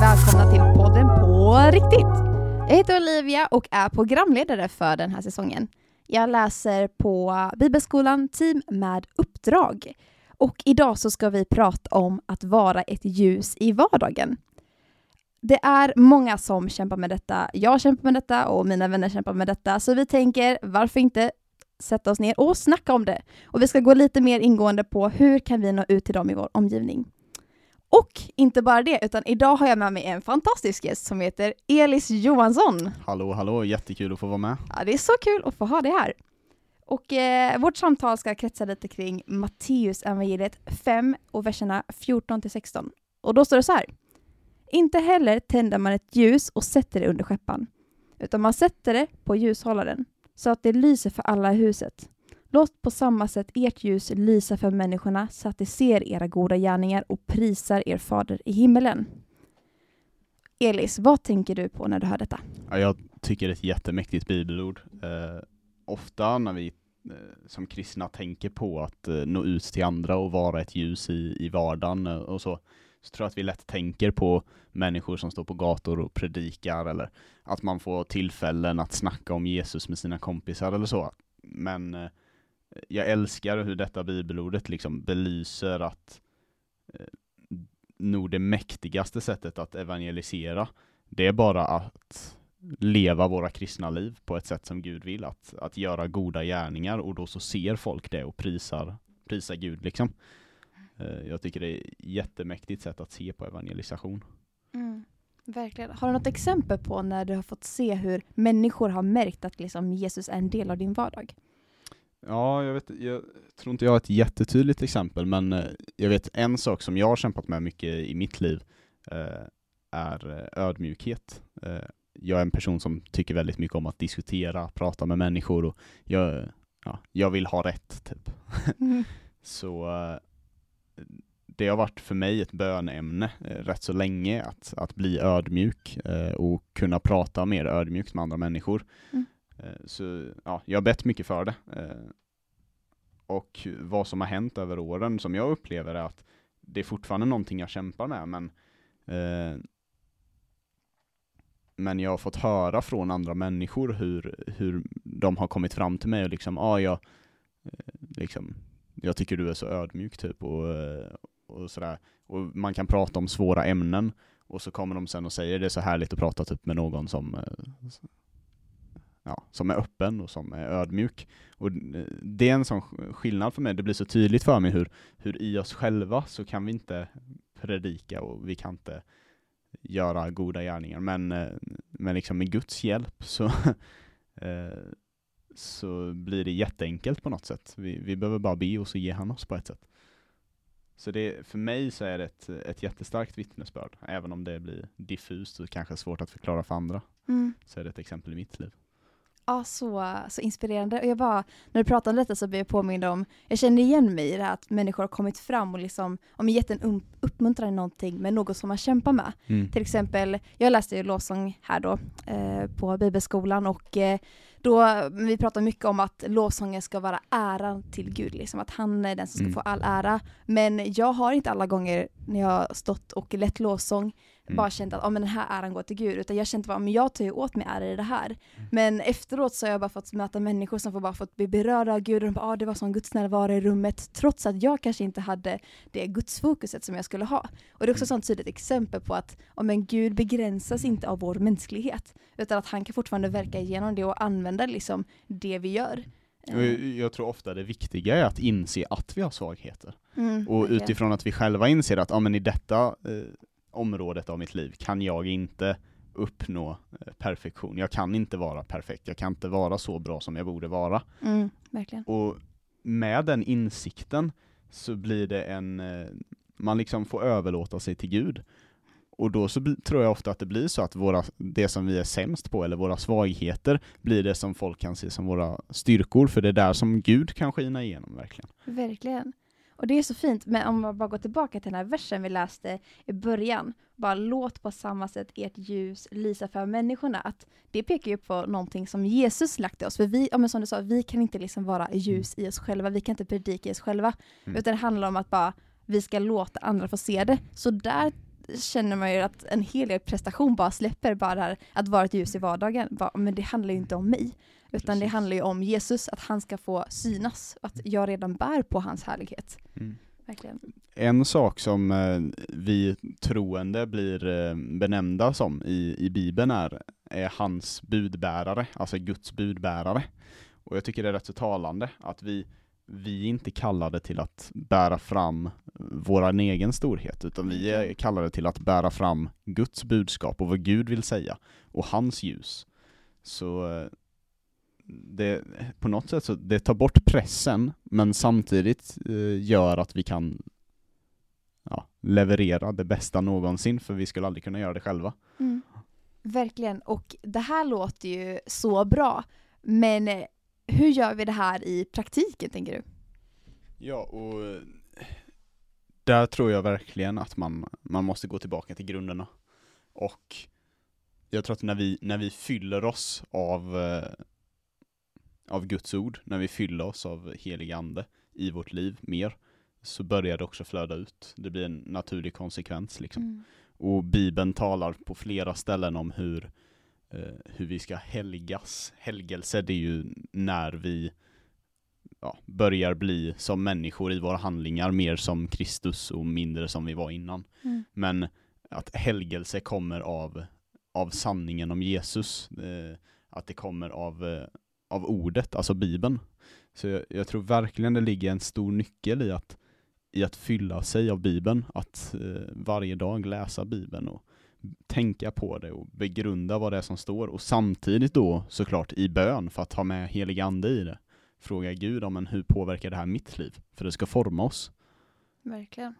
välkomna till podden På riktigt. Jag heter Olivia och är programledare för den här säsongen. Jag läser på Bibelskolan Team med uppdrag. Och idag så ska vi prata om att vara ett ljus i vardagen. Det är många som kämpar med detta. Jag kämpar med detta och mina vänner kämpar med detta. Så vi tänker, varför inte sätta oss ner och snacka om det? Och vi ska gå lite mer ingående på hur kan vi nå ut till dem i vår omgivning. Och inte bara det, utan idag har jag med mig en fantastisk gäst som heter Elis Johansson. Hallå, hallå, jättekul att få vara med. Ja, det är så kul att få ha dig här. Och eh, vårt samtal ska kretsa lite kring Matteus evangeliet 5 och verserna 14 till 16. Och då står det så här. Inte heller tänder man ett ljus och sätter det under skeppan, utan man sätter det på ljushållaren så att det lyser för alla i huset. Låt på samma sätt ert ljus lysa för människorna så att de ser era goda gärningar och prisar er fader i himmelen. Elis, vad tänker du på när du hör detta? Ja, jag tycker det är ett jättemäktigt bibelord. Eh, ofta när vi eh, som kristna tänker på att eh, nå ut till andra och vara ett ljus i, i vardagen eh, och så, så tror jag att vi lätt tänker på människor som står på gator och predikar eller att man får tillfällen att snacka om Jesus med sina kompisar eller så. Men eh, jag älskar hur detta bibelordet liksom belyser att eh, nog det mäktigaste sättet att evangelisera, det är bara att leva våra kristna liv på ett sätt som Gud vill, att, att göra goda gärningar och då så ser folk det och prisar, prisar Gud liksom. Eh, jag tycker det är ett jättemäktigt sätt att se på evangelisation. Mm, verkligen. Har du något exempel på när du har fått se hur människor har märkt att liksom Jesus är en del av din vardag? Ja, jag, vet, jag tror inte jag har ett jättetydligt exempel, men eh, jag vet en sak som jag har kämpat med mycket i mitt liv eh, är eh, ödmjukhet. Eh, jag är en person som tycker väldigt mycket om att diskutera, prata med människor och jag, ja, jag vill ha rätt, typ. Mm. så eh, det har varit för mig ett bönämne eh, rätt så länge, att, att bli ödmjuk och kunna prata mer ödmjukt med andra människor. Mm. Eh, så ja, jag har bett mycket för det. Eh, och vad som har hänt över åren som jag upplever är att det är fortfarande någonting jag kämpar med, men eh, men jag har fått höra från andra människor hur, hur de har kommit fram till mig och liksom, ja, ah, jag, liksom, jag tycker du är så ödmjuk typ och, och sådär. Och man kan prata om svåra ämnen och så kommer de sen och säger det är så härligt att prata typ med någon som ja, som är öppen och som är ödmjuk. Och det är en sån skillnad för mig, det blir så tydligt för mig hur, hur i oss själva så kan vi inte predika och vi kan inte göra goda gärningar, men, eh, men liksom med Guds hjälp så, eh, så blir det jätteenkelt på något sätt. Vi, vi behöver bara be och så ger han oss på ett sätt. Så det, för mig så är det ett, ett jättestarkt vittnesbörd, även om det blir diffust och kanske svårt att förklara för andra, Mm. så är det ett exempel i mitt liv. Ja, så, så inspirerande. Och jag bara, när du pratade om detta så blev jag påmind om, jag känner igen mig i det här att människor har kommit fram och liksom, om gett en um, uppmuntran i någonting med något som man kämpar med. Mm. Till exempel, jag läste ju lovsång här då eh, på bibelskolan och eh, då, vi pratar mycket om att lovsången ska vara äran till Gud, liksom att han är den som ska Mm. få all ära. Men jag har inte alla gånger när jag har stått och lett lovsång Mm. bara känt att ah, men den här äran går till Gud, utan jag kände bara men jag tar ju åt mig ära i det här. Men efteråt så har jag bara fått möta människor som får bara fått bli berörda av Gud och de bara, ah, det var som Guds närvaro i rummet, trots att jag kanske inte hade det gudsfokuset som jag skulle ha. Och det är också ett sånt tydligt exempel på att oh, men Gud begränsas inte av vår mänsklighet, utan att han kan fortfarande verka genom det och använda liksom det vi gör. Jag- tror ofta det viktiga är att inse att vi har svagheter. Mm, Och verkligen. utifrån att vi själva inser att ja, men i detta eh, området av mitt liv kan jag inte uppnå eh, perfektion. Jag kan inte vara perfekt, jag kan inte vara så bra som jag borde vara. Mm. Och med den insikten så blir det en, eh, man liksom får överlåta sig till Gud. Och då så tror jag ofta att det blir så att våra, det som vi är sämst på, eller våra svagheter, blir det som folk kan se som våra styrkor, för det är där som Gud kan skina igenom verkligen. Verkligen. Och det är så fint, men om man bara går tillbaka till den här versen vi läste i början, bara låt på samma sätt ert ljus lysa för människorna, att det pekar ju på någonting som Jesus lagt i oss, för vi, ja, men som du sa, vi kan inte liksom vara ljus i oss själva, vi kan inte predika i oss själva, Mm. utan det handlar om att bara vi ska låta andra få se det. Så där känner man ju att en hel del prestation bara släpper bara det här att vara ett ljus i vardagen. Bara, men det handlar ju inte om mig. Utan det Precis. handlar ju om Jesus, att han ska få synas. Att jag redan bär på hans härlighet. Mm. Verkligen. En sak som eh, vi troende blir eh, benämnda som i, i Bibeln är, är hans budbärare, alltså Guds budbärare. Och jag tycker det är rätt så talande att vi, vi är inte kallade till att bära fram vår egen storhet, utan vi är kallade till att bära fram Guds budskap och vad Gud vill säga, och hans ljus. Så eh, det, på något sätt så det tar bort pressen, men samtidigt eh, gör att vi kan ja, leverera det bästa någonsin, för vi skulle aldrig kunna göra det själva. Mm. Verkligen, och det här låter ju så bra. Men eh, hur gör vi det här i praktiken, tänker du? Ja, och där tror jag verkligen att man, man måste gå tillbaka till grunderna. Och jag tror att när vi, när vi fyller oss av, eh, av Guds ord, när vi fyller oss av helig ande i vårt liv mer, så börjar det också flöda ut. Det blir en naturlig konsekvens liksom. Mm. Och Bibeln talar på flera ställen om hur, hur vi ska helgas. Helgelse, det är ju när vi ja, börjar bli som människor i våra handlingar, mer som Kristus och mindre som vi var innan. Mm. Men att helgelse kommer av, av sanningen om Jesus, eh, att det kommer av, eh, av ordet, alltså Bibeln. Så jag, jag tror verkligen det ligger en stor nyckel i att, i att fylla sig av Bibeln, att eh, varje dag läsa Bibeln och tänka på det och begrunda vad det är som står och samtidigt då såklart i bön för att ha med helig ande i det. Fråga Gud om hur påverkar det här mitt liv? För det ska forma oss. Verkligen.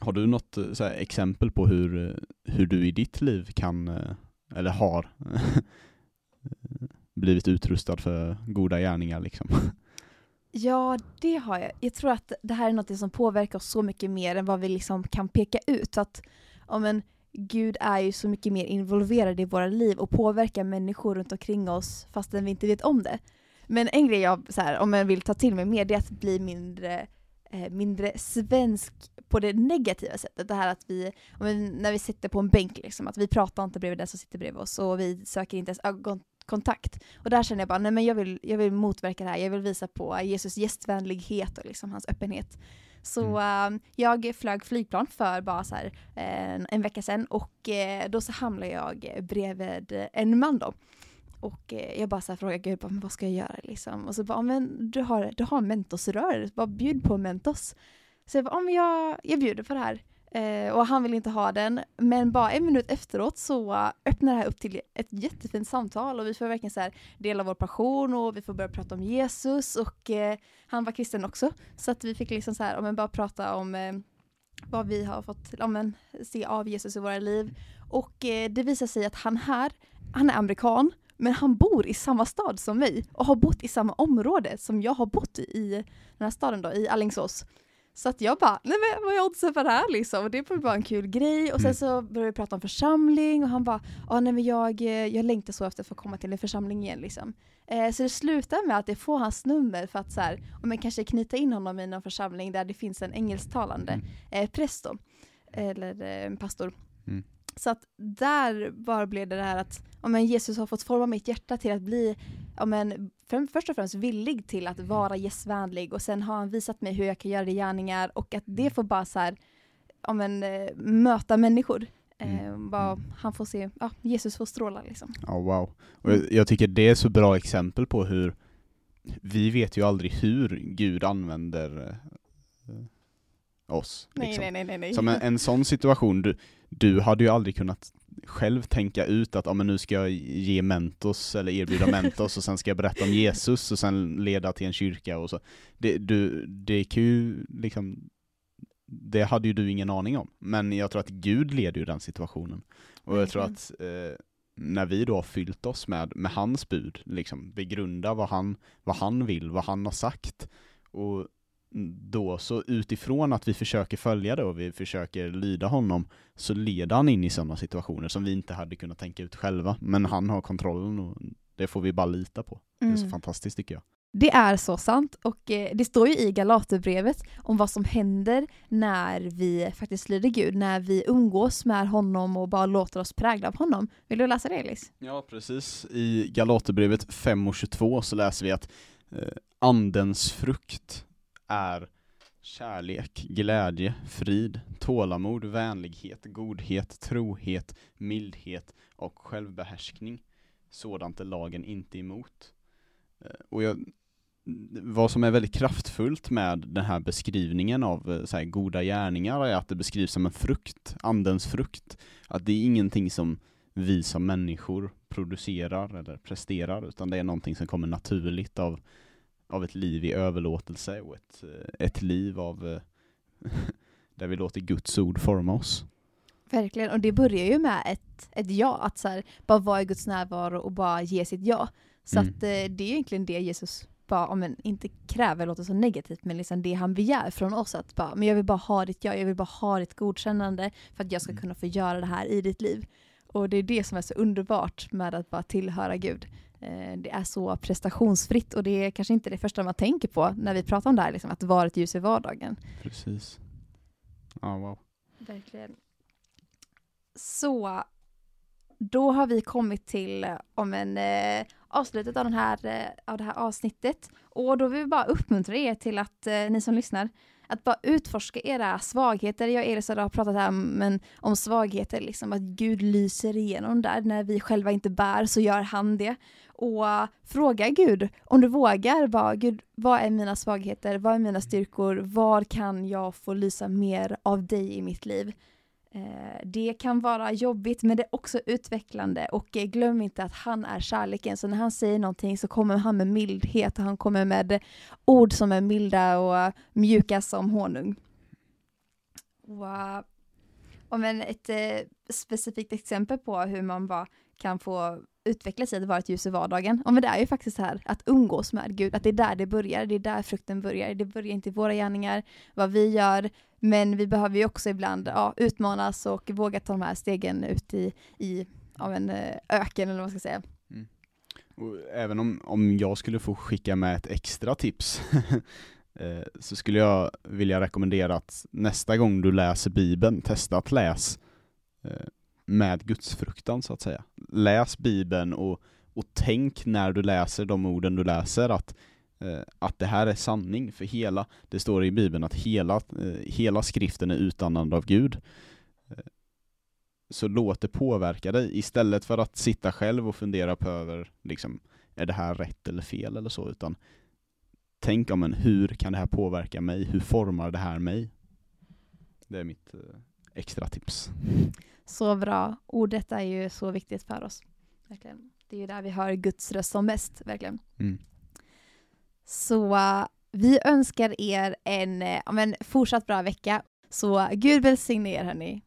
Har du något eh, här, exempel på hur, eh, hur du i ditt liv kan, eh, eller har, blivit utrustad för goda gärningar liksom? Ja, det har jag. Jag tror att det här är något som påverkar oss så mycket mer än vad vi liksom kan peka ut. Så att, om en, Gud är ju så mycket mer involverad i våra liv och påverkar människor runt omkring oss fastän vi inte vet om det. Men en grej jag, så här, om jag vill ta till mig mer, det är att bli mindre, eh, mindre svensk på det negativa sättet. Det här att vi, när vi sitter på en bänk, liksom, att vi pratar inte bredvid den som sitter bredvid oss och vi söker inte ens ögonkontakt. Och där känner jag bara, nej men jag vill, jag vill motverka det här, jag vill visa på Jesus gästvänlighet och liksom hans öppenhet. Så eh, jag flög flygplan för bara så här, en vecka sedan och eh, då så hamnade jag bredvid en man då. Och eh, jag bara så här frågade Gud, bara, men vad ska jag göra liksom? Och så bara, "Ja, men du har, du har en mentosrörelse, bara bjud på mentos. Så jag bara, "Ja, men jag, jag bjuder på det här. Eh, och han vill inte ha den, men bara en minut efteråt så öppnar det här upp till ett jättefint samtal och vi får verkligen så här dela vår passion och vi får börja prata om Jesus och eh, han var kristen också. Så att vi fick liksom så här, om bara prata om eh, vad vi har fått ja, men, se av Jesus i våra liv. Och eh, det visar sig att han här, han är amerikan, men han bor i samma stad som mig och har bott i samma område som jag har bott i, i den här staden då, i Alingsås. Så att jag bara, nej men vad är oddsen för det här liksom? Och det var bara en kul grej. Och sen Mm. så började vi prata om församling och han bara, ja nej men jag, eh, jag längtar så efter att få komma till en församling igen liksom. Eh, så det slutar med att jag får hans nummer för att så här, om jag kanske knyta in honom i någon församling där det finns en engelsktalande Mm. eh, präst då, eller eh, pastor. Mm. Så att där bara blev det här att om en Jesus har fått forma mitt hjärta till att bli om en, för, först och främst villig till att vara gästvänlig och sen har han visat mig hur jag kan göra det i gärningar och att det får bara så här, om en, eh, möta människor. Eh, Mm. bara, Mm. han får se, ja, Jesus får stråla liksom. Ja, wow. Och jag, jag tycker det är så bra exempel på hur vi vet ju aldrig hur Gud använder oss. liksom. nej, nej, nej. Som en, en sån situation, du, du hade ju aldrig kunnat själv tänka ut att ah, men nu ska jag ge mentos eller erbjuda mentos och sen ska jag berätta om Jesus och sen leda till en kyrka och så. Det, du, det kan ju liksom, det hade ju du ingen aning om. Men jag tror att Gud leder ju den situationen. Och jag tror Verkligen. att eh, när vi då har fyllt oss med, med hans bud, liksom begrunda vad han, vad han vill, vad han har sagt, och då så utifrån att vi försöker följa det och vi försöker lyda honom, så leder han in i sådana situationer som vi inte hade kunnat tänka ut själva. Men han har kontrollen och det får vi bara lita på. Det är så Mm. fantastiskt tycker jag. Det är så sant och eh, det står ju i Galaterbrevet om vad som händer när vi faktiskt lyder Gud, när vi umgås med honom och bara låter oss prägla av honom. Vill du läsa det Elis? Ja, precis. I Galaterbrevet 5 och 22 så läser vi att eh, andens frukt är kärlek, glädje, frid, tålamod, vänlighet, godhet, trohet, mildhet och självbehärskning. Sådant är lagen inte emot. Eh, och jag, vad som är väldigt kraftfullt med den här beskrivningen av eh, så här, goda gärningar är att det beskrivs som en frukt, andens frukt. Att det är ingenting som vi som människor producerar eller presterar, utan det är någonting som kommer naturligt av, av ett liv i överlåtelse och ett, eh, ett liv av eh, där vi låter Guds ord forma oss. Verkligen, och det börjar ju med ett, ett ja, att så här, bara vara i Guds närvaro och bara ge sitt ja. Så Mm. att eh, det är egentligen det Jesus bara, om en inte kräver, låter så negativt, men liksom det han begär från oss att bara, men jag vill bara ha ditt ja, jag vill bara ha ditt godkännande för att jag ska Mm. kunna få göra det här i ditt liv. Och det är det som är så underbart med att bara tillhöra Gud. Eh, Det är så prestationsfritt och det är kanske inte det första man tänker på när vi pratar om det här, liksom, att vara ett ljus i vardagen. Precis. Ja, wow. Verkligen. Så, då har vi kommit till eh, om en eh, avslutet av, den här, eh, av det här avsnittet. Och då vill vi bara uppmuntra er till att, eh, ni som lyssnar, att bara utforska era svagheter. Jag och Elis har pratat här men, om svagheter, liksom att Gud lyser igenom där. När vi själva inte bär så gör han det. Och eh, fråga Gud, om du vågar, bara, Gud, vad är mina svagheter? Vad är mina styrkor? Var kan jag få lysa mer av dig i mitt liv? Eh, det kan vara jobbigt men det är också utvecklande och eh, glöm inte att han är kärleken så när han säger någonting så kommer han med mildhet och han kommer med ord som är milda och mjuka som honung. Och, och men ett eh, specifikt exempel på hur man bara kan få utveckla sig att vara ett ljus i vardagen. Och men det är ju faktiskt så här att umgås med Gud, att det är där det börjar, det är där frukten börjar. Det börjar inte i våra gärningar, vad vi gör, men vi behöver ju också ibland ja, utmanas och våga ta de här stegen ut i, i av en eh, öken eller vad man ska säga. Mm. Och även om, om jag skulle få skicka med ett extra tips eh, så skulle jag vilja rekommendera att nästa gång du läser Bibeln, testa att läs eh, med gudsfruktan så att säga. Läs Bibeln och, och tänk när du läser de orden du läser att, att det här är sanning för hela, det står i Bibeln att hela, eh, hela skriften är utandad av Gud. Eh, så låt det påverka dig istället för att sitta själv och fundera på över liksom, är det här rätt eller fel eller så, utan tänk om en hur kan det här påverka mig? Hur formar det här mig? Det är mitt eh, extra tips. Så bra. Ordet är ju så viktigt för oss. Verkligen. Det är ju där vi hör Guds röst som mest, verkligen. Mm. Så vi önskar er en, eh, men, fortsatt bra vecka. Så Gud välsigne er hörni.